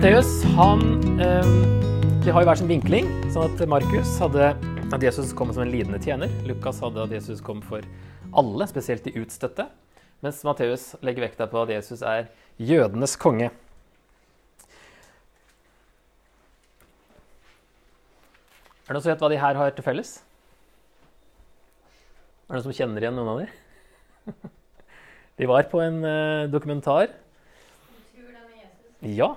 Matteus han eh, De har jo hver sin vinkling. sånn at Markus hadde at Jesus kom som en lidende tjener. Lukas hadde at Jesus kom for alle, spesielt de utstøtte. Mens Matteus legger vekta på at Jesus er jødenes konge. Er det noen som vet hva de her har til felles? Er det noen som kjenner igjen noen av dem? De var på en uh, dokumentar. Ja,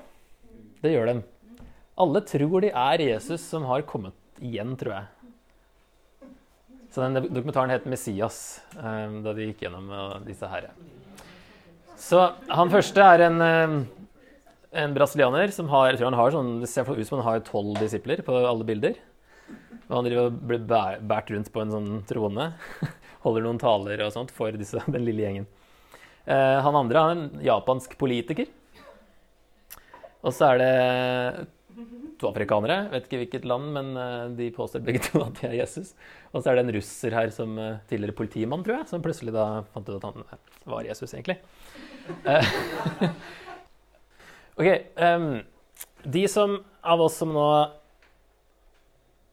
det gjør de. Alle tror de er Jesus som har kommet igjen, tror jeg. Så den dokumentaren het 'Messias', um, da de gikk gjennom uh, disse her. Så han første er en, uh, en brasilianer som har, jeg tror han har sånn, Det ser ut som han har tolv disipler på alle bilder. Og han driver og blir båret rundt på en sånn trone. Holder noen taler og sånt for disse, den lille gjengen. Han andre er en japansk politiker. Og så er det to afrikanere. Vet ikke hvilket land, men uh, de påstår begge to at de er Jesus. Og så er det en russer her som uh, tidligere politimann, tror jeg, som plutselig da fant ut at han var Jesus, egentlig. ok. Um, de som av oss som nå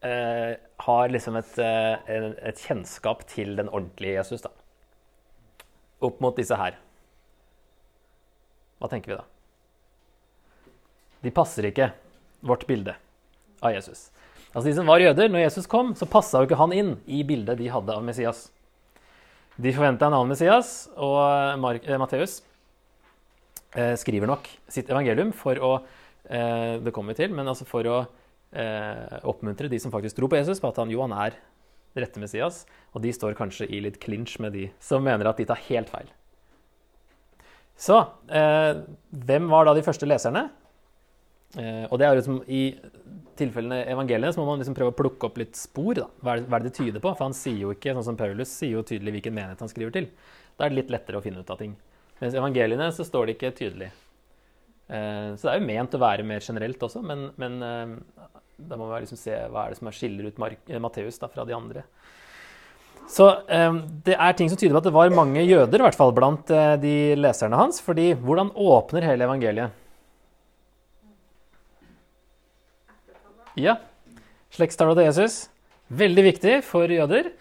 har liksom et, et, kjennskap til den ordentlige Jesus, da. Opp mot disse her. Hva tenker vi da? De passer ikke vårt bilde av Jesus. Altså De som var jøder, når Jesus kom, så passa jo ikke han inn i bildet de hadde av Messias. De forventa en annen Messias, og eh, Matteus eh, skriver nok sitt evangelium for å eh, Det kommer vi til, men altså for å eh, oppmuntre de som faktisk tror på Jesus, på at han jo han er rette Messias. Og de står kanskje i litt clinch med de som mener at de tar helt feil. Så eh, hvem var da de første leserne? Eh, og det er liksom I tilfellene evangeliene så må man liksom prøve å plukke opp litt spor. Da. Hva, er det, hva er det tyder på? For han sier jo ikke, sånn som Paulus sier jo tydelig hvilken menighet han skriver til. Da er det litt lettere å finne ut av ting. Mens evangeliene så står det ikke tydelig. Eh, så det er jo ment å være mer generelt også, men, men eh, da må vi liksom se hva er det som skiller ut Matteus fra de andre. Så det er ting som tyder på at det var mange jøder i hvert fall, blant de leserne hans. fordi hvordan åpner hele evangeliet? Ja. Slektstavla til Jesus. Veldig viktig for jøder.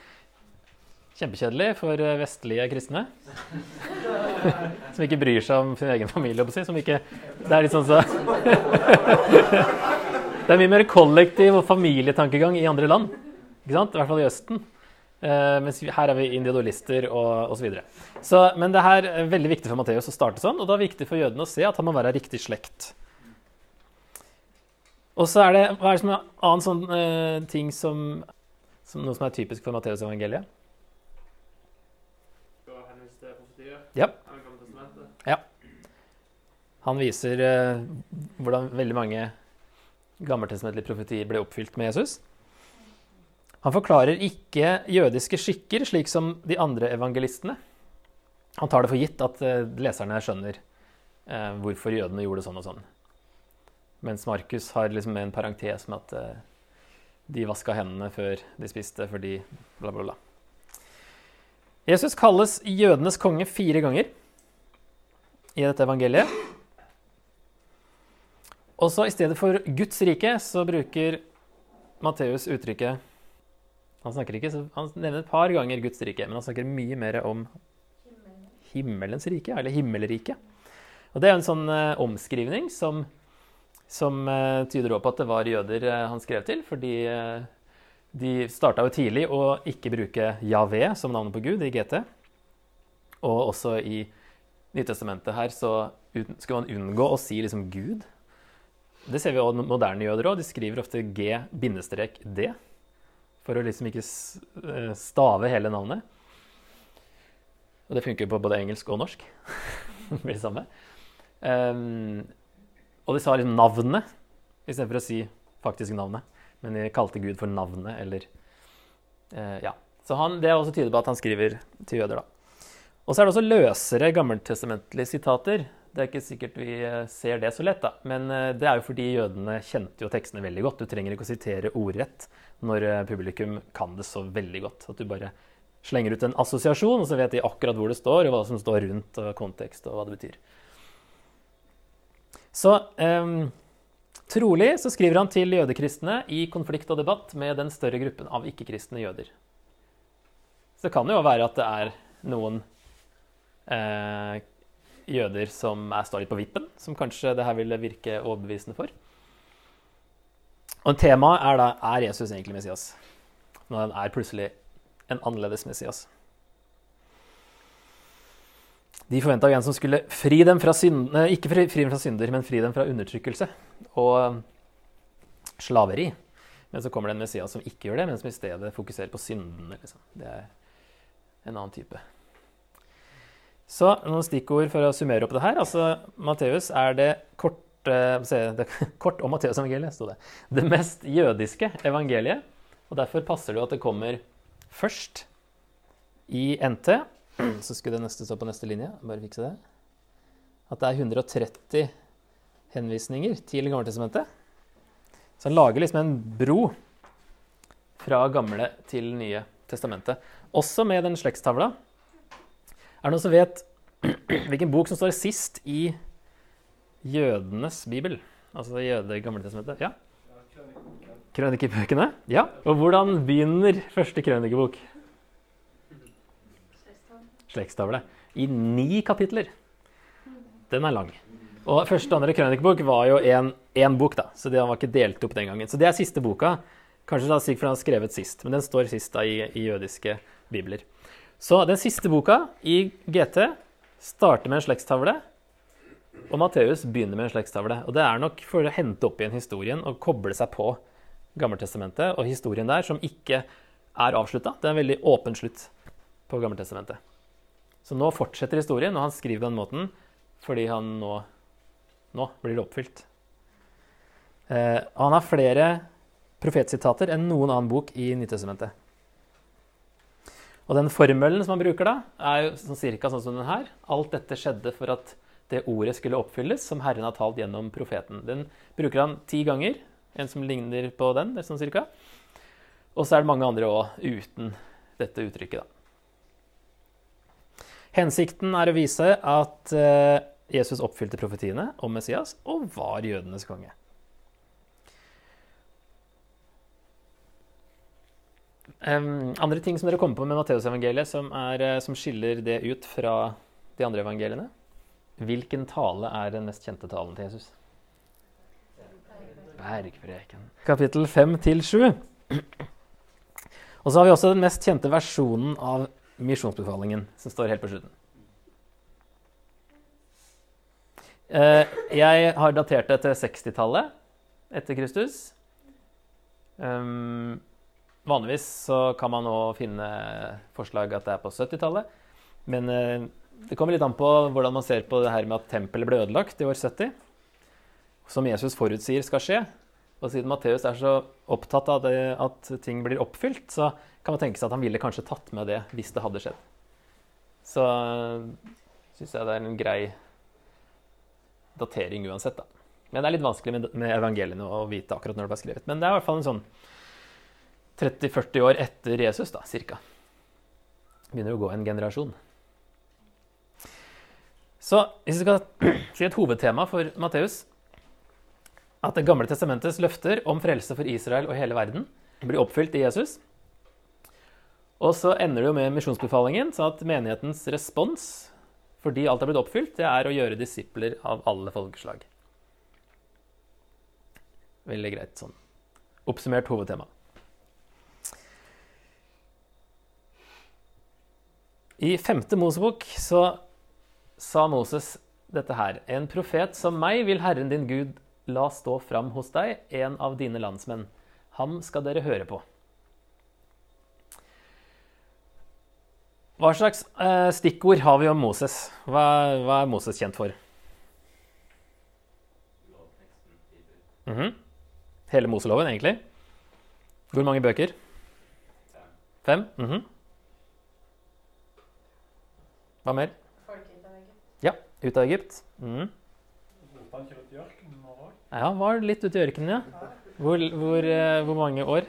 Kjempekjedelig for eh, vestlige kristne. som ikke bryr seg om sin egen familie. Som ikke, det er litt sånn så Det er mye mer kollektiv og familietankegang i andre land. Ikke sant? I hvert fall i Østen. Uh, mens her er vi individualister og osv. Men det her er veldig viktig for Matteus å starte sånn, og det er viktig for jødene å se at han må være riktig slekt. Og så er det hva er det som er annen sånn uh, ting som, som, Noe som er typisk for Matteus-evangeliet? Ja. ja. Han viser uh, hvordan veldig mange gammeltestamentlige profetier ble oppfylt med Jesus. Han forklarer ikke jødiske skikker, slik som de andre evangelistene. Han tar det for gitt at uh, leserne skjønner hvorfor jødene gjorde sånn og sånn. Mens Markus har liksom en parentes med at uh, de vaska hendene før de spiste fordi bla, bla, bla. Jesus kalles jødenes konge fire ganger i dette evangeliet. Og så i stedet for Guds rike så bruker Matteus uttrykket han, ikke, han nevner et par ganger Guds rike, men han snakker mye mer om himmelens rike, eller himmelriket. Og Det er en sånn uh, omskrivning som som uh, tyder også på at det var jøder uh, han skrev til. Fordi uh, de starta jo tidlig å ikke bruke Javé som navnet på Gud i GT. Og også i Nytestamentet her så skulle man unngå å si liksom Gud. Det ser vi også moderne jøder òg. De skriver ofte G-D for å liksom ikke stave hele navnet. Og det funker på både engelsk og norsk. det blir det samme. Um, og de sa liksom navnet istedenfor å si faktisk navnet. Men de kalte Gud for navnet, eller eh, Ja. Så han, det er også tyder på at han skriver til jøder, da. Og så er det også løsere gammeltestamentlige sitater. Det er ikke sikkert vi eh, ser det så lett, da. Men eh, det er jo fordi jødene kjente jo tekstene veldig godt. Du trenger ikke å sitere ordrett når eh, publikum kan det så veldig godt. At du bare slenger ut en assosiasjon, og så vet de akkurat hvor det står, og hva som står rundt, og kontekst, og hva det betyr. Så um, Trolig så skriver han til jødekristne i konflikt og debatt med den større gruppen av ikke-kristne jøder. Så det kan jo være at det er noen uh, jøder som er står litt på vippen, som kanskje det her ville virke overbevisende for. Og Temaet er da er Jesus egentlig Messias. Når han er plutselig en annerledes Messias. De forventa en som skulle fri dem fra synder, ikke fri, fri dem fra synder, men fri dem fra undertrykkelse og slaveri. Men så kommer det en Messias som ikke gjør det, men som i stedet fokuserer på syndene. Liksom. Det er en annen type. Så noen stikkord for å summere opp det her. Altså, Matteus er det kort det, kort om Matteusevangeliet, sto det. Det mest jødiske evangeliet. Og derfor passer det jo at det kommer først i NT. Så skulle det neste stå på neste linje. Bare fikse det. At det er 130 henvisninger til Gammeltestamentet. Så han lager liksom en bro fra Gamle til Nye testamentet. Også med den slektstavla. Er det noen som vet hvilken bok som står sist i jødenes bibel? Altså jøde Gamle testamentet? Ja? Krønikebøkene? Ja. Og hvordan begynner første krønikebok? Slektstavle. I ni kapitler. Den er lang. Og første og andre krønikebok var jo én bok, da, så den var ikke delt opp den gangen. Så det er siste boka. Kanskje da Sigfrid har skrevet sist, men den står sist da i, i jødiske bibler. Så den siste boka i GT starter med en slektstavle, og Matteus begynner med en slektstavle. Og det er nok for å hente opp igjen historien og koble seg på Gammeltestamentet og historien der, som ikke er avslutta. Det er en veldig åpen slutt på Gammeltestamentet. Så nå fortsetter historien, og han skriver på den måten fordi han nå, nå blir det oppfylt. Eh, han har flere profetsitater enn noen annen bok i Nytestamentet. Og den formelen som han bruker da, er jo sånn cirka sånn som den her. Alt dette skjedde for at det ordet skulle oppfylles, som Herren har talt gjennom profeten. Den bruker han ti ganger, en som ligner på den. sånn cirka. Og så er det mange andre òg uten dette uttrykket. da. Hensikten er å vise at eh, Jesus oppfylte profetiene om Messias og var jødenes konge. Um, andre ting som dere kommer på med Matteusevangeliet som, er, som skiller det ut fra de andre evangeliene? Hvilken tale er den mest kjente talen til Jesus? Bergpreken. Kapittel 5 til 7. Og så har vi også den mest kjente versjonen av misjonsbefalingen, som står helt på slutten. Eh, jeg har datert det til 60-tallet etter Kristus. Um, vanligvis så kan man nå finne forslag at det er på 70-tallet. Men uh, det kommer litt an på hvordan man ser på det her med at tempelet ble ødelagt i år 70. Som Jesus forutsier skal skje. Og siden Matteus er så opptatt av det, at ting blir oppfylt, så kan man tenke seg at han ville kanskje tatt med det hvis det hadde skjedd. Så syns jeg det er en grei datering uansett, da. Men det er litt vanskelig med, med evangeliene å vite akkurat når det ble skrevet. Men det er i hvert fall en sånn 30-40 år etter Jesus, da, cirka. Begynner å gå en generasjon. Så hvis vi skal si et hovedtema for Matteus at Det gamle testamentets løfter om frelse for Israel og hele verden blir oppfylt i Jesus. Og så ender det jo med misjonsbefalingen, så at menighetens respons fordi alt er blitt oppfylt, det er å gjøre disipler av alle folkeslag. Veldig greit sånn. Oppsummert hovedtema. I femte Mosebok så sa Moses dette her. En profet som meg vil Herren din Gud la stå fram hos deg, en av dine landsmenn. Ham skal dere høre på. Hva slags eh, stikkord har vi om Moses? Hva, hva, er Moses kjent for? Mm -hmm. Hele Moseloven, egentlig? Hvor mange bøker? Fem? Mm -hmm. Hva mer? Ja, ut av Egypt. Mm. Ja, var litt ute i ørkenen, ja. Hvor, hvor, uh, hvor mange år?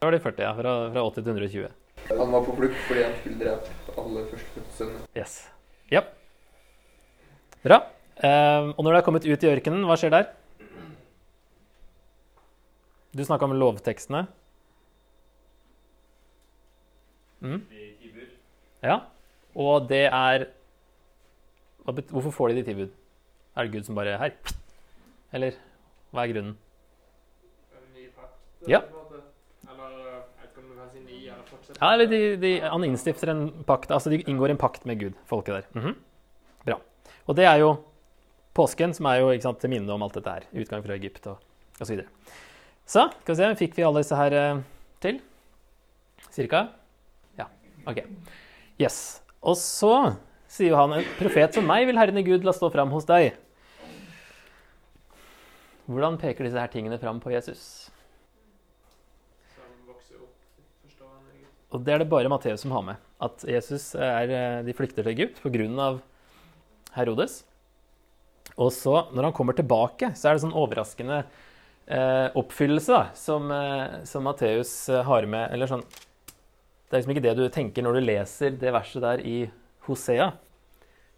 Da var det 40, ja. Fra, fra 80 til 120. Han var på flukt fordi han skulle drepe alle førstefødte sønner. Yes. Ja. Bra. Um, og når du er kommet ut i ørkenen, hva skjer der? Du snakka om lovtekstene. Mm. Ja. Og det er Hvorfor får de de i bud? Er det Gud som bare Her. Eller hva er grunnen? Ja. på en måte. Eller jeg vet ikke om du kan si ny eller fortsett. Ja, eller de, de, Han innstifter en pakt. Altså de inngår en pakt med Gud, folket der. Mhm. Bra. Og det er jo påsken, som er jo ikke sant, til minne om alt dette her. Utgang fra Egypt og osv. Så, videre. så skal vi se, fikk vi alle disse her eh, til? Cirka? Ja. OK. Yes. Og så sier han en profet som meg vil Herren i Gud la stå fram hos deg. Hvordan peker disse her tingene fram på Jesus? Som vokser opp, forstår han egentlig. Og det er det bare Matteus som har med. At Jesus er, eh, de flykter til Egypt pga. Herodes. Og så, når han kommer tilbake, så er det sånn overraskende eh, oppfyllelse da, som, eh, som Matteus eh, har med Eller sånn Det er liksom ikke det du tenker når du leser det verset der i Hosea.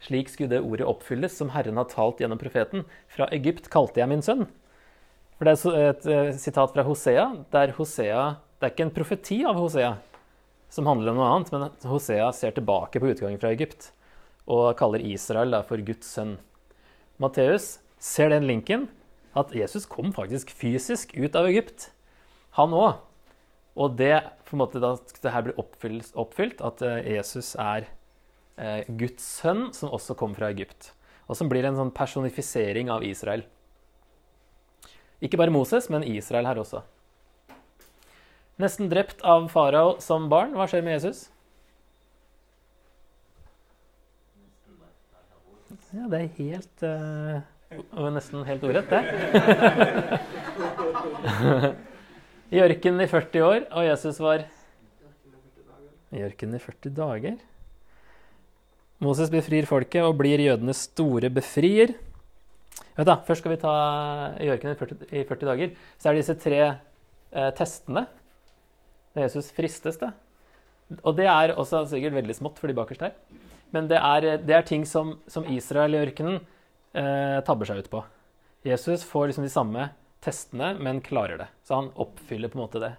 Slik skulle det ordet oppfylles, som Herren har talt gjennom profeten. Fra Egypt kalte jeg min sønn. For det er et eh, sitat fra Hosea, der Hosea Det er ikke en profeti av Hosea som handler om noe annet, men Hosea ser tilbake på utgangen fra Egypt og kaller Israel for Guds sønn. Matteus ser den linken at Jesus kom faktisk fysisk ut av Egypt, han òg. Og det på en måte da det her blir oppfylt, oppfylt at eh, Jesus er eh, Guds sønn som også kom fra Egypt. Og som blir en sånn personifisering av Israel. Ikke bare Moses, men Israel her også. Nesten drept av farao som barn. Hva skjer med Jesus? Ja, det er helt uh, Nesten helt ordrett, det. I ørkenen i 40 år, og Jesus var i ørkenen i 40 dager. Moses befrir folket og blir jødenes store befrier. Vet da, først skal vi ta i ørkenen i 40, i 40 dager. Så er det disse tre eh, testene. Da Jesus fristes, det. Og det er også sikkert veldig smått for de bakerst her. Men det er, det er ting som, som Israel i ørkenen eh, tabber seg ut på. Jesus får liksom de samme testene, men klarer det. Så han oppfyller på en måte det.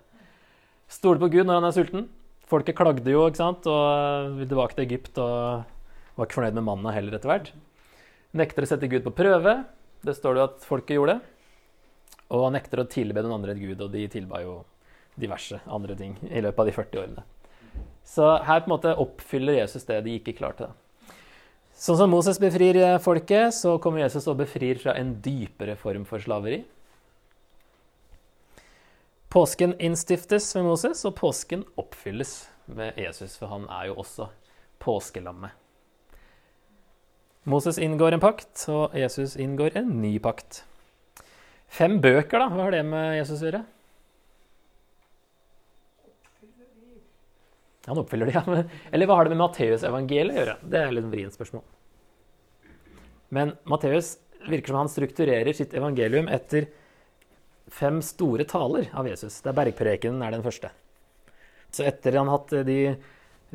Stoler på Gud når han er sulten. Folket klagde jo ikke sant? og ville tilbake til Egypt og var ikke fornøyd med manna heller etter hvert. Nekter å sette Gud på prøve. Det står det at folket gjorde. Og nekter å tilbe den andre et gud, og de tilba jo diverse andre ting i løpet av de 40 årene. Så her på en måte oppfyller Jesus det de ikke klarte. Sånn som Moses befrir eh, folket, så kommer Jesus og befrir fra en dypere form for slaveri. Påsken innstiftes ved Moses, og påsken oppfylles ved Jesus, for han er jo også påskelammet. Moses inngår en pakt, og Jesus inngår en ny pakt. Fem bøker, da. Hva har det med Jesus å gjøre? Han oppfyller det, ja. Eller hva har det med Matteusevangeliet å gjøre? Det er litt vrient spørsmål. Men Matteus virker som han strukturerer sitt evangelium etter fem store taler av Jesus. Det er Bergprekenen er den første. Så etter han hatt de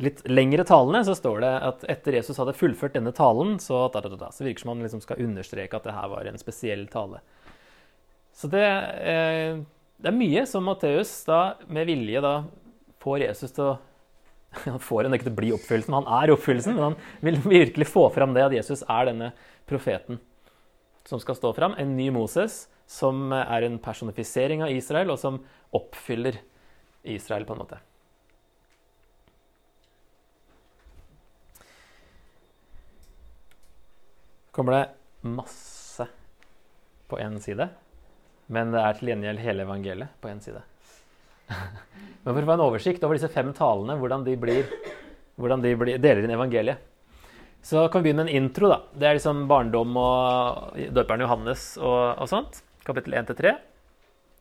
litt lengre talene, så står det at etter Jesus hadde fullført denne talen, så, da, da, da, så virker det som han liksom skal understreke at det her var en spesiell tale. Så det, eh, det er mye som Matteus da med vilje da får Jesus til å Han får henne ikke til å bli oppfyllelsen, han er oppfyllelsen, men han vil virkelig få fram det at Jesus er denne profeten som skal stå fram. En ny Moses som er en personifisering av Israel, og som oppfyller Israel på en måte. kommer det masse på én side, men det er til gjengjeld hele evangeliet på én side. Men for å få en oversikt over disse fem talene, hvordan de, blir, hvordan de blir, deler inn evangeliet, så kan vi begynne med en intro. da. Det er liksom barndom og døperen Johannes og, og sånt. Kapittel 1-3.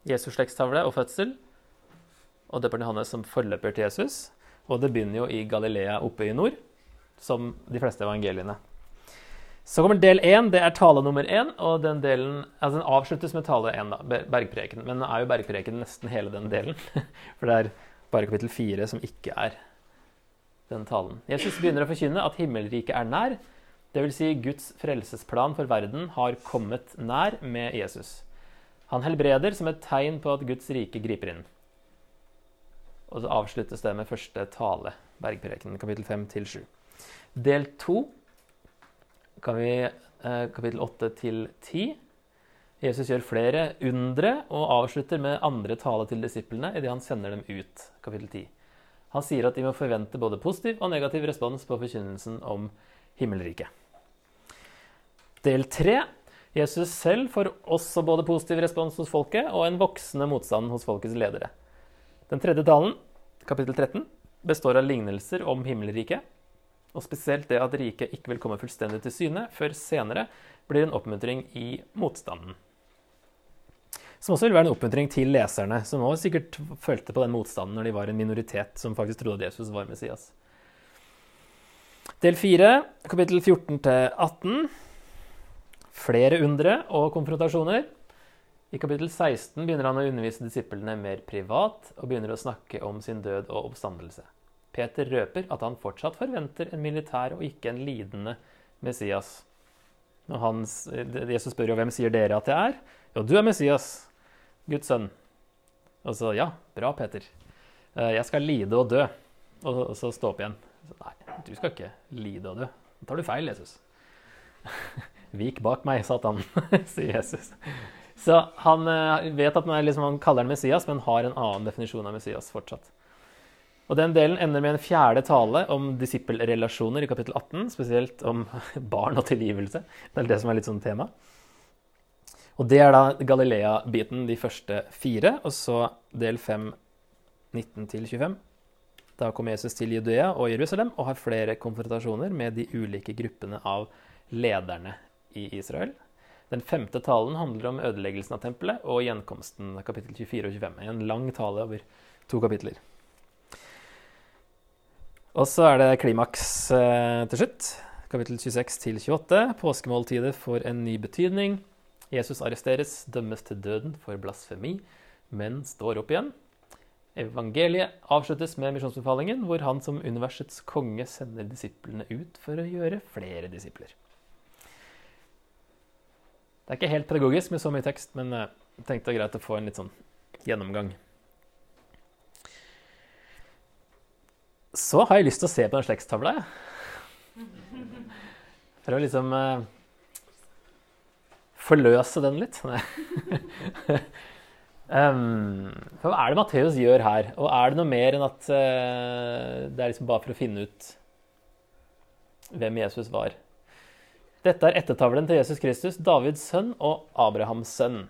Jesus' slektstavle og fødsel. Og døperen Johannes som forløper til Jesus. Og det begynner jo i Galilea oppe i nord, som de fleste evangeliene. Så kommer del én, det er tale nummer én. Og den delen, altså den avsluttes med tale én, bergpreken. Men nå er jo bergpreken nesten hele den delen. For det er bare kapittel fire som ikke er den talen. Jesus begynner å forkynne at himmelriket er nær. Dvs. Si Guds frelsesplan for verden har kommet nær med Jesus. Han helbreder som et tegn på at Guds rike griper inn. Og så avsluttes det med første tale, bergpreken, kapittel 5 til 7. Del 2 kan vi eh, kapittel 8 til 10. Jesus gjør flere undre og avslutter med andre tale til disiplene idet han sender dem ut, kapittel 10. Han sier at de må forvente både positiv og negativ respons på forkynnelsen om himmelriket. Del 3. Jesus selv får også både positiv respons hos folket og en voksende motstand hos folkets ledere. Den tredje talen, kapittel 13, består av lignelser om himmelriket, og spesielt det at riket ikke vil komme fullstendig til syne før senere blir en oppmuntring i motstanden. Som også vil være en oppmuntring til leserne, som også sikkert følte på den motstanden når de var en minoritet som faktisk trodde at Jesus var Messias. Del 4, kapittel 14-18. Flere undre og konfrontasjoner. I kapittel 16 begynner han å undervise disiplene mer privat og begynner å snakke om sin død og oppstandelse. Peter røper at han fortsatt forventer en militær og ikke en lidende Messias. Når han, Jesus spør jo hvem sier dere at jeg er. Jo, du er Messias, Guds sønn. Og så ja, bra, Peter. Eh, jeg skal lide og dø. Og så stå opp igjen. Nei, du skal ikke lide og dø. Da tar du feil, Jesus. Vik bak meg, Satan, sier Jesus. Så han eh, vet at han, liksom, han kaller han Messias, men har en annen definisjon av Messias fortsatt. Og Den delen ender med en fjerde tale om disippelrelasjoner i kapittel 18. Spesielt om barn og tilgivelse. Det er det som er litt sånn tema. Og Det er da Galilea-biten, de første fire. Og så del 5, 19-25. Da kommer Jesus til Judea og Jerusalem og har flere konfrontasjoner med de ulike gruppene av lederne i Israel. Den femte talen handler om ødeleggelsen av tempelet og gjenkomsten, kapittel 24 og 25. En lang tale over to kapitler. Og så er det klimaks eh, til slutt. Kapittel 26 til 28. Påskemåltidet får en ny betydning. Jesus arresteres, dømmes til døden for blasfemi, men står opp igjen. Evangeliet avsluttes med misjonsbefalingen, hvor han som universets konge sender disiplene ut for å gjøre flere disipler. Det er ikke helt pedagogisk med så mye tekst, men jeg tenkte det var greit å få en litt sånn gjennomgang. Så har jeg lyst til å se på den slektstavla, jeg. For å liksom uh, forløse den litt. um, for hva er det Matteus gjør her? Og er det noe mer enn at uh, det er liksom bare for å finne ut hvem Jesus var? Dette er ettertavlen til Jesus Kristus, Davids sønn og Abrahams sønn.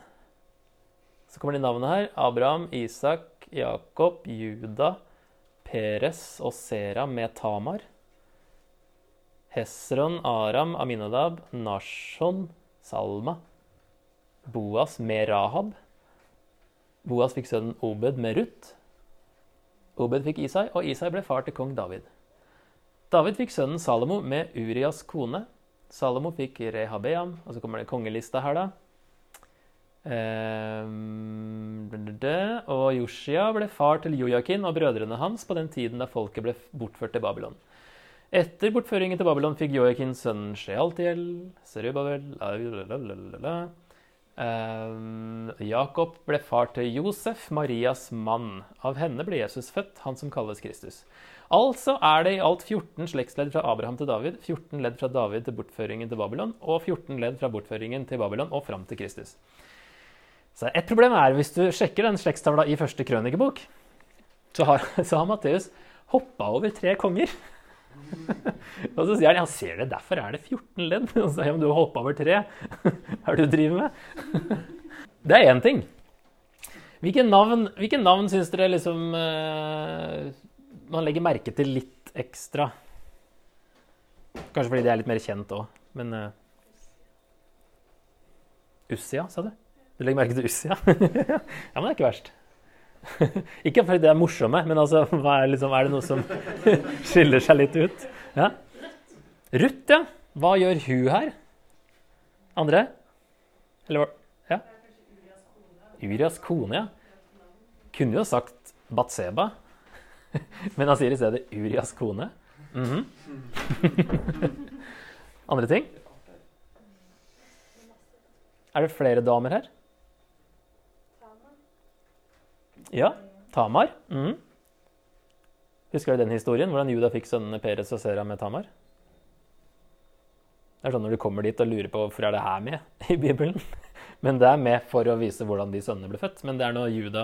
Så kommer de navnene her. Abraham, Isak, Jakob, Juda, Peres og Sera med Tamar. Hesron, Aram, Aminadab, Nashon, Salma. Boas med Rahab. Boas fikk sønnen Obed med Ruth. Obed fikk Isai, og Isai ble far til kong David. David fikk sønnen Salomo med Urias kone. Salomo fikk Rehabeam, og så kommer det kongelista her, da. Um, og Joshia ble far til Jojakin og brødrene hans på den tiden da folket ble bortført til Babylon. Etter bortføringen til Babylon fikk Jojakin sønnen Shealtiel, Serubabel um, Jakob ble far til Josef, Marias mann. Av henne ble Jesus født, han som kalles Kristus. Altså er det i alt 14 slektsledd fra Abraham til David, 14 ledd fra David til bortføringen til Babylon og 14 ledd fra bortføringen til Babylon og fram til Kristus. Så Et problem er hvis du sjekker den slektstavla i første krønikebok, så har, har Matteus hoppa over tre konger. og så sier han ja, ser det, derfor er det 14 ledd. Og så sier han du har hoppa over tre. Hva er det du driver med? det er én ting. Hvilke navn, hvilke navn syns dere liksom uh, man legger merke til litt ekstra? Kanskje fordi de er litt mer kjent òg, men uh, Ussia, sa du? Du legger merke til Ussia? ja, men det er ikke verst. ikke fordi det er morsomme, men altså, er, liksom, er, det noe som skiller seg litt ut? Ja. Ruth, ja. Hva gjør hun her? Andre? Eller hva? Ja? Urias kone, ja. Kunne jo sagt Batseba, men han sier i stedet Urias kone. Mm -hmm. Andre ting? Er det flere damer her? Ja, Tamar. Mm. Husker du den historien? Hvordan Juda fikk sønnene Peres og Sera med Tamar? Det er sånn når du kommer dit og lurer på hvorfor er det her med i Bibelen. Men det er med for å vise hvordan de sønnene ble født. Men det er når Juda,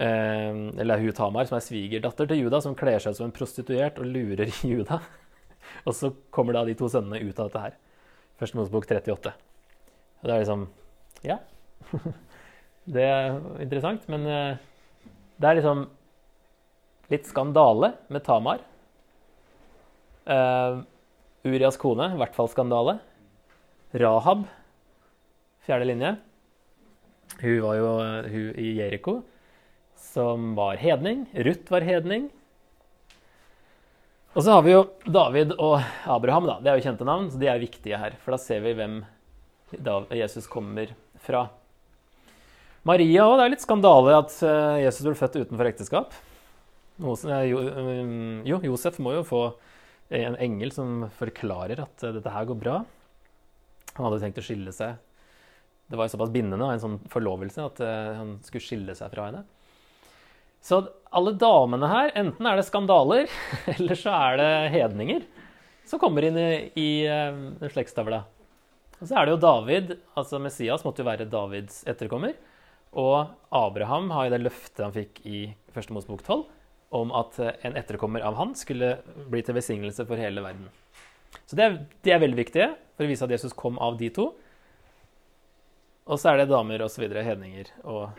eh, eller hun Tamar, som er svigerdatter til Juda, som kler seg som en prostituert og lurer Juda. Og så kommer da de to sønnene ut av dette her. Første Mosebok 38. Og det er liksom Ja. Det er interessant, men eh, det er liksom litt skandale med Tamar. Uh, Urias kone, i hvert fall skandale. Rahab, fjerde linje. Hun var jo eh, hun i Jeriko, som var hedning. Ruth var hedning. Og så har vi jo David og Abraham, da. Det er jo kjente navn, så de er viktige her. For da ser vi hvem Jesus kommer fra. Maria òg. Det er litt skandale at eh, Jesus ble født utenfor ekteskap. Jo, Josef må jo få en engel som forklarer at eh, dette her går bra. Han hadde tenkt å skille seg. Det var jo såpass bindende, en sånn forlovelse, at eh, han skulle skille seg fra henne. Så alle damene her, enten er det skandaler, eller så er det hedninger som kommer inn i, i i slektstavla. Og så er det jo David, altså Messias måtte jo være Davids etterkommer. Og Abraham har jo det løftet han fikk i Første Mosebok 12 om at eh, en etterkommer av han skulle bli til velsignelse for hele verden. Så det er, de er veldig viktige for å vise at Jesus kom av de to. Og så er det damer osv. hedninger. Og,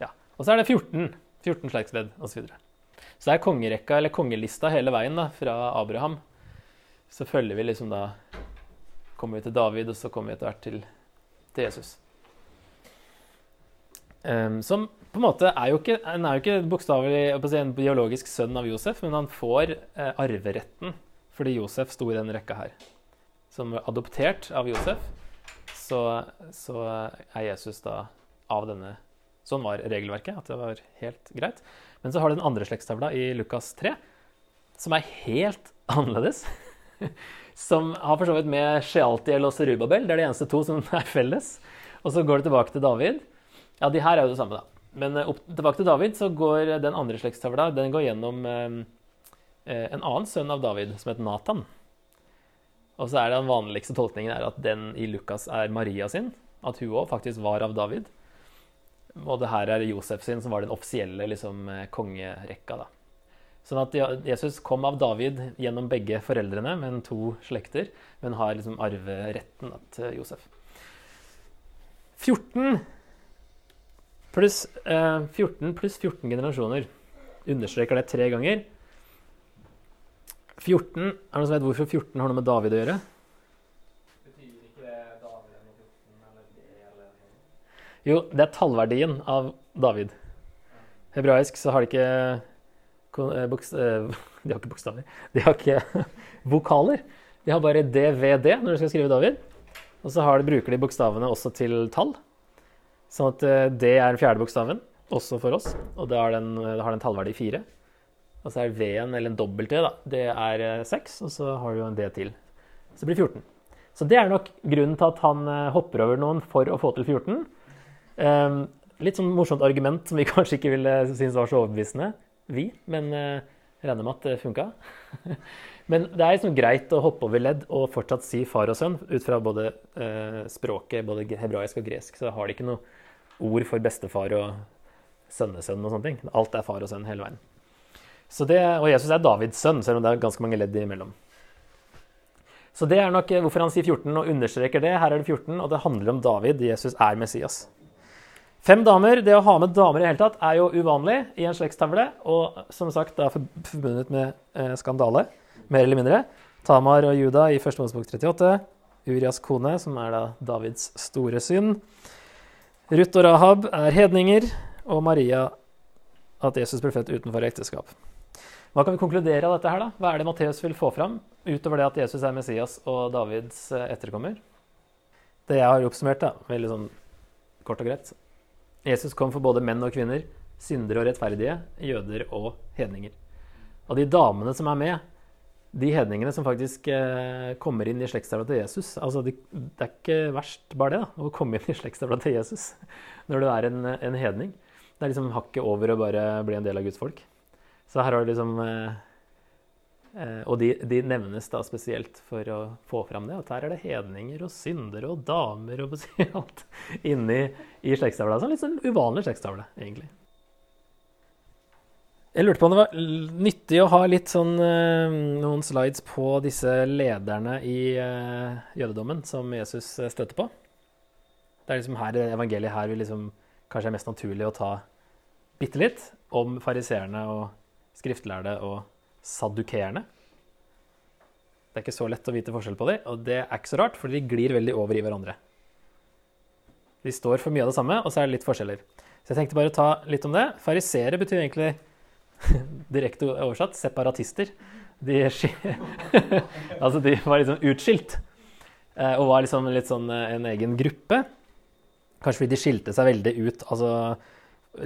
ja. og så er det 14, 14 slektsledd osv. Så, videre. så det er kongerekka, eller kongelista, hele veien da, fra Abraham. Så følger vi liksom da Kommer vi til David, og så kommer vi etter hvert til, til Jesus. Um, som på en måte er jo ikke, Han er jo ikke bokstavelig en biologisk sønn av Josef, men han får eh, arveretten fordi Josef sto i den rekka her. Som adoptert av Josef, så, så er Jesus da av denne Sånn var regelverket, at det var helt greit. Men så har du den andre slektstavla i Lukas 3, som er helt annerledes. som har for så vidt med Shealtiel og Serubabel. Det er de eneste to som er felles. Og så går det tilbake til David. Ja, de her er jo det samme, da. Men eh, opp, tilbake til David, så går den andre slektstavla den går gjennom eh, eh, en annen sønn av David som heter Nathan. Og så er det Den vanligste tolkningen er at den i Lukas er Maria sin. At hun òg faktisk var av David. Og det her er Josef sin, som var den offisielle liksom, eh, kongerekka. da. Sånn at Jesus kom av David gjennom begge foreldrene, men to slekter. Men har liksom arveretten til Josef. 14 Pluss eh, 14 pluss 14 generasjoner. Understreker det tre ganger. 14 Er det noen som vet hvorfor 14 har noe med David å gjøre? Betyr ikke David er 14 eller det eller noe? Jo, det er tallverdien av David. Hebraisk så har de ikke eh, eh, De har ikke bokstaver. De har ikke vokaler. De har bare DVD når de skal skrive David. Og så de, bruker de bokstavene også til tall. Sånn at D det er den fjerde bokstaven, også for oss. Og det har den, det har den tallverdi fire. Og så er V-en, eller en dobbelt D, da, det er eh, seks, og så har du jo en D til. Så det blir 14. Så det er nok grunnen til at han eh, hopper over noen for å få til 14. Um, litt sånn morsomt argument som vi kanskje ikke ville synes var så overbevisende, vi, men uh, regner med at det funka. men det er liksom greit å hoppe over ledd og fortsatt si far og sønn ut fra både uh, språket, både hebraisk og gresk. Så har de ikke noe ord for bestefar og sønnesønn og sånne ting. Alt er far og sønn hele veien. Det, og Jesus er Davids sønn, selv om det er ganske mange ledd imellom. Så det er nok hvorfor han sier 14 og understreker det. Her er det 14, og det handler om David. Jesus er Messias. Fem damer. Det å ha med damer i hele tatt er jo uvanlig i en slektstavle. Og som sagt er forbundet med eh, skandale, mer eller mindre. Tamar og Juda i 1. Mosebok 38. Urias kone, som er da Davids store synd. Ruth og Rahab er hedninger, og Maria at Jesus ble født utenfor ekteskap. Hva kan vi konkludere av dette her, da? Hva er det Matteus vil få fram, utover det at Jesus er Messias og Davids eh, etterkommer? Det jeg har oppsummert, da, veldig sånn kort og greit Jesus kom for både menn og kvinner, syndere og rettferdige, jøder og hedninger. Og de damene som er med, de hedningene som faktisk eh, kommer inn i slektstavla til Jesus altså de, Det er ikke verst bare det, da, å komme inn i slektstavla til Jesus når du er en, en hedning. Det er liksom hakket over å bare bli en del av Guds folk. Så her har du liksom eh, eh, Og de, de nevnes da spesielt for å få fram det. At her er det hedninger og syndere og damer og alt inni i slektstavla. Så litt sånn uvanlig slektstavle, egentlig. Jeg lurte på om det var nyttig å ha litt sånn eh, noen slides på disse lederne i eh, jødedommen som Jesus eh, støtte på. Det er liksom her evangeliet her vil liksom kanskje er mest naturlig å ta bitte litt om fariseerne og skriftlærde og saddukerende. Det er ikke så lett å vite forskjell på dem, og det er ikke så rart, for de glir veldig over i hverandre. De står for mye av det samme, og så er det litt forskjeller. Så jeg tenkte bare å ta litt om det. Farisere betyr egentlig direkte oversatt separatister. De, altså de var liksom utskilt, eh, og var liksom litt sånn eh, en egen gruppe. Kanskje fordi de skilte seg veldig ut, altså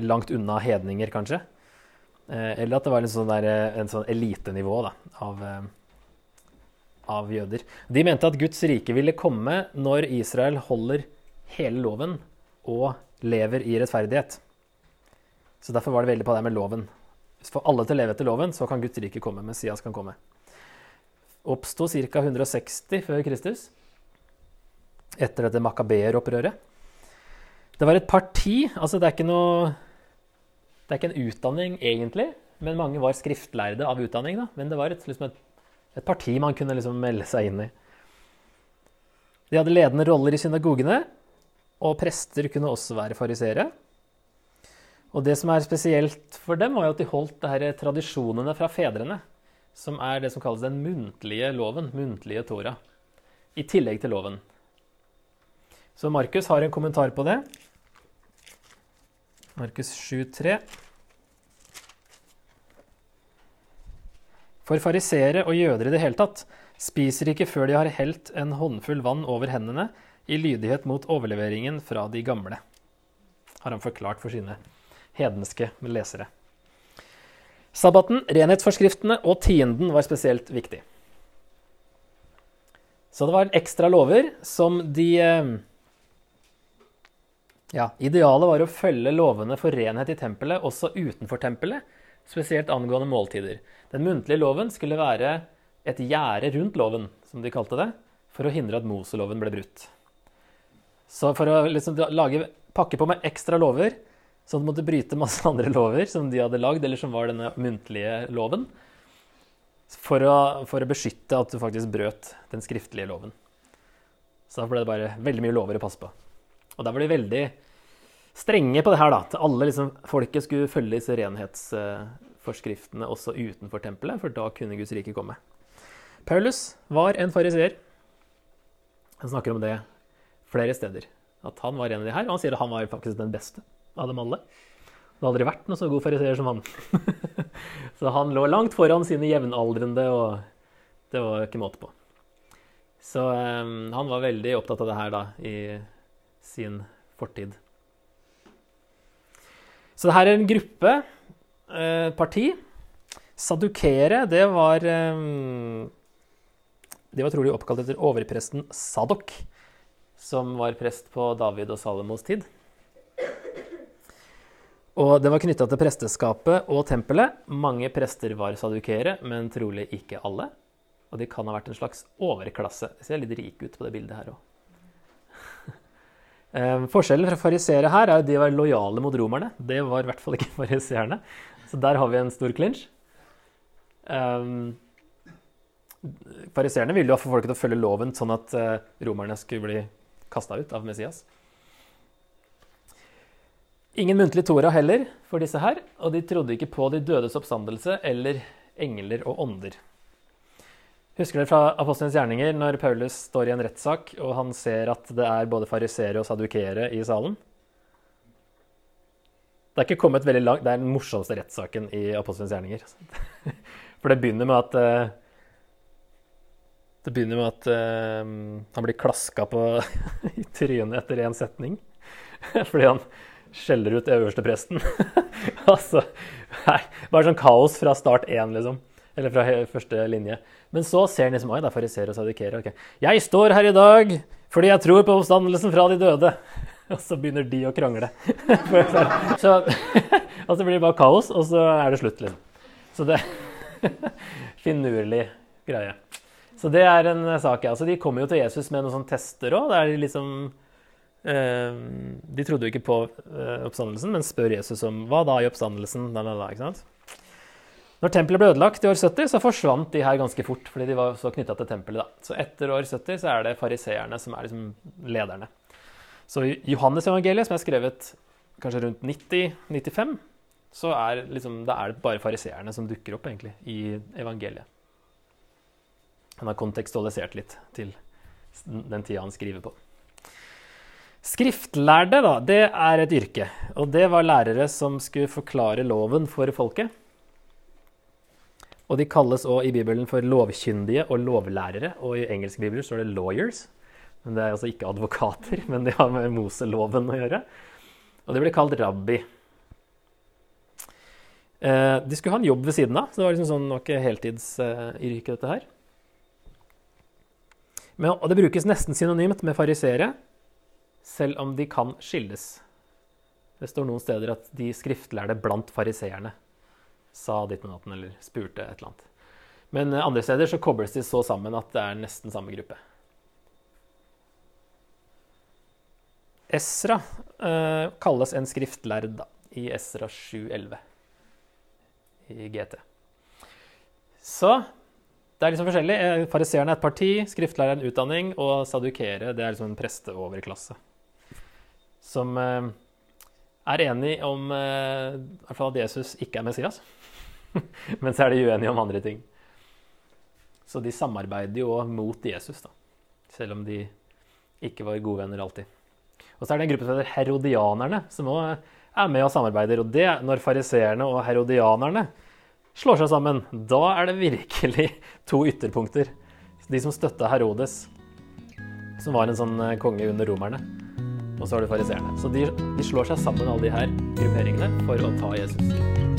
langt unna hedninger, kanskje. Eh, Eller at det var en sånn, der, en sånn elitenivå da, av, av jøder. De mente at Guds rike ville komme når Israel holder hele loven og lever i rettferdighet. Så derfor var det veldig på det med loven. For alle til å leve etter loven, så kan Guds rike komme. Messias kan komme. Oppsto ca. 160 før Kristus, etter dette makabeeropprøret. Det var et parti, altså det er ikke noe Det er ikke en utdanning egentlig, men mange var skriftlærde av utdanning. da, Men det var et, liksom et, et parti man kunne liksom melde seg inn i. De hadde ledende roller i synagogene, og prester kunne også være fariseere. Og det som er spesielt for dem, var jo at de holdt det tradisjonene fra fedrene, som er det som kalles den muntlige loven, muntlige Tora, i tillegg til loven. Så Markus har en kommentar på det. Markus 7,3. For fariseere og jøder i det hele tatt spiser ikke før de har helt en håndfull vann over hendene i lydighet mot overleveringen fra de gamle, har han forklart for sine hedenske lesere. Sabbaten, renhetsforskriftene og tienden var spesielt viktig. Så det var ekstra lover som de eh, Ja, idealet var å følge lovene for renhet i tempelet også utenfor tempelet, spesielt angående måltider. Den muntlige loven skulle være et gjerde rundt loven, som de kalte det, for å hindre at Moseloven ble brutt. Så for å liksom lage, pakke på med ekstra lover, så han måtte bryte masse andre lover som de hadde lagd, eller som var denne muntlige loven, for å, for å beskytte at du faktisk brøt den skriftlige loven. Så da ble det bare veldig mye lover å passe på. Og da var de veldig strenge på det her, da. At alle liksom, folket skulle følge disse renhetsforskriftene også utenfor tempelet, for da kunne Guds rike komme. Paulus var en fariseer. Han snakker om det flere steder. At han var en av de her, og han sier at han var faktisk den beste av dem alle. Det har aldri vært noen så god fariseer som han. så han lå langt foran sine jevnaldrende, og det var ikke måte på. Så um, han var veldig opptatt av det her da, i sin fortid. Så det her er en gruppe, eh, parti. Sadukere, det var um, De var trolig oppkalt etter overpresten Sadok, som var prest på David og Salomos tid. Og det var knytta til presteskapet og tempelet. Mange prester var sadukere, men trolig ikke alle. Og de kan ha vært en slags overklasse. De ser litt rike ut på det bildet her òg. Forskjellen fra fariseere her er at de var lojale mot romerne. Det var i hvert fall ikke fariseerne. Så der har vi en stor clinch. Um, Fariseerne ville jo få folket til å følge loven, sånn at uh, romerne skulle bli kasta ut av Messias. Ingen muntlig Tora heller for disse her, og de trodde ikke på de dødes oppstandelse eller engler og ånder. Husker dere fra Apostelens gjerninger når Paulus står i en rettssak og han ser at det er både fariseere og sadukere i salen? Det er ikke kommet veldig langt, det er den morsomste rettssaken i Apostelens gjerninger. For det begynner med at uh, Det begynner med at uh, han blir klaska på i trynet etter én setning. Fordi han skjeller ut øverstepresten. altså, nei, bare sånn kaos fra start én, liksom. Eller fra første linje. Men så ser han liksom Oi, det er fariseere og sadikere. Okay. Jeg står her i dag fordi jeg tror på oppstandelsen fra de døde. Og så begynner de å krangle. så og så blir det bare kaos, og så er det slutt, liksom. Så det Finurlig greie. Så det er en sak, ja. Så de kommer jo til Jesus med noen sånne tester òg. Der de liksom De trodde jo ikke på eh, oppstandelsen, men spør Jesus om hva da i oppstandelsen? Da, da, da, ikke sant? Når tempelet ble ødelagt i år 70, så forsvant de her ganske fort. fordi de var så knytta til tempelet. da. Så etter år 70 så er det fariseerne som er liksom lederne. Så i Johannes-evangeliet, som er skrevet kanskje rundt 90-95, så er, liksom, da er det bare fariseerne som dukker opp egentlig i evangeliet. Han har kontekstualisert litt til den tida han skriver på. Skriftlærde, da, det er et yrke. Og det var lærere som skulle forklare loven for folket. Og de kalles òg i Bibelen for lovkyndige og lovlærere. Og i engelske bibler står det 'lawyers'. Men Det er altså ikke advokater, men det har med Moseloven å gjøre. Og det ble kalt rabbi. Eh, de skulle ha en jobb ved siden av, så det var liksom sånn, ikke heltidsyrke, dette her. Men, og det brukes nesten synonymt med fariseere, selv om de kan skilles. Det står noen steder at de skriftlærde blant fariseerne sa ditt og natten eller spurte et eller annet. Men eh, andre steder så kobles de så sammen at det er nesten samme gruppe. Esra eh, kalles en skriftlærd i Esra 711 i GT. Så det er liksom forskjellig. Eh, Fariseerne er et parti, skriftlæreren en utdanning, og sadukere det er liksom en presteoverklasse. Som eh, er enig om eh, i hvert fall at Jesus ikke er Messias. Men så er de uenige om andre ting. Så de samarbeider jo mot Jesus, da. Selv om de ikke var gode venner alltid. Og så er det en gruppe som heter herodianerne, som òg er med og samarbeider. Og det, når fariseerne og herodianerne slår seg sammen, da er det virkelig to ytterpunkter. De som støtta Herodes, som var en sånn eh, konge under romerne. Og så har du fariseerne. Så de, de slår seg sammen, alle de her grupperingene, for å ta Jesus.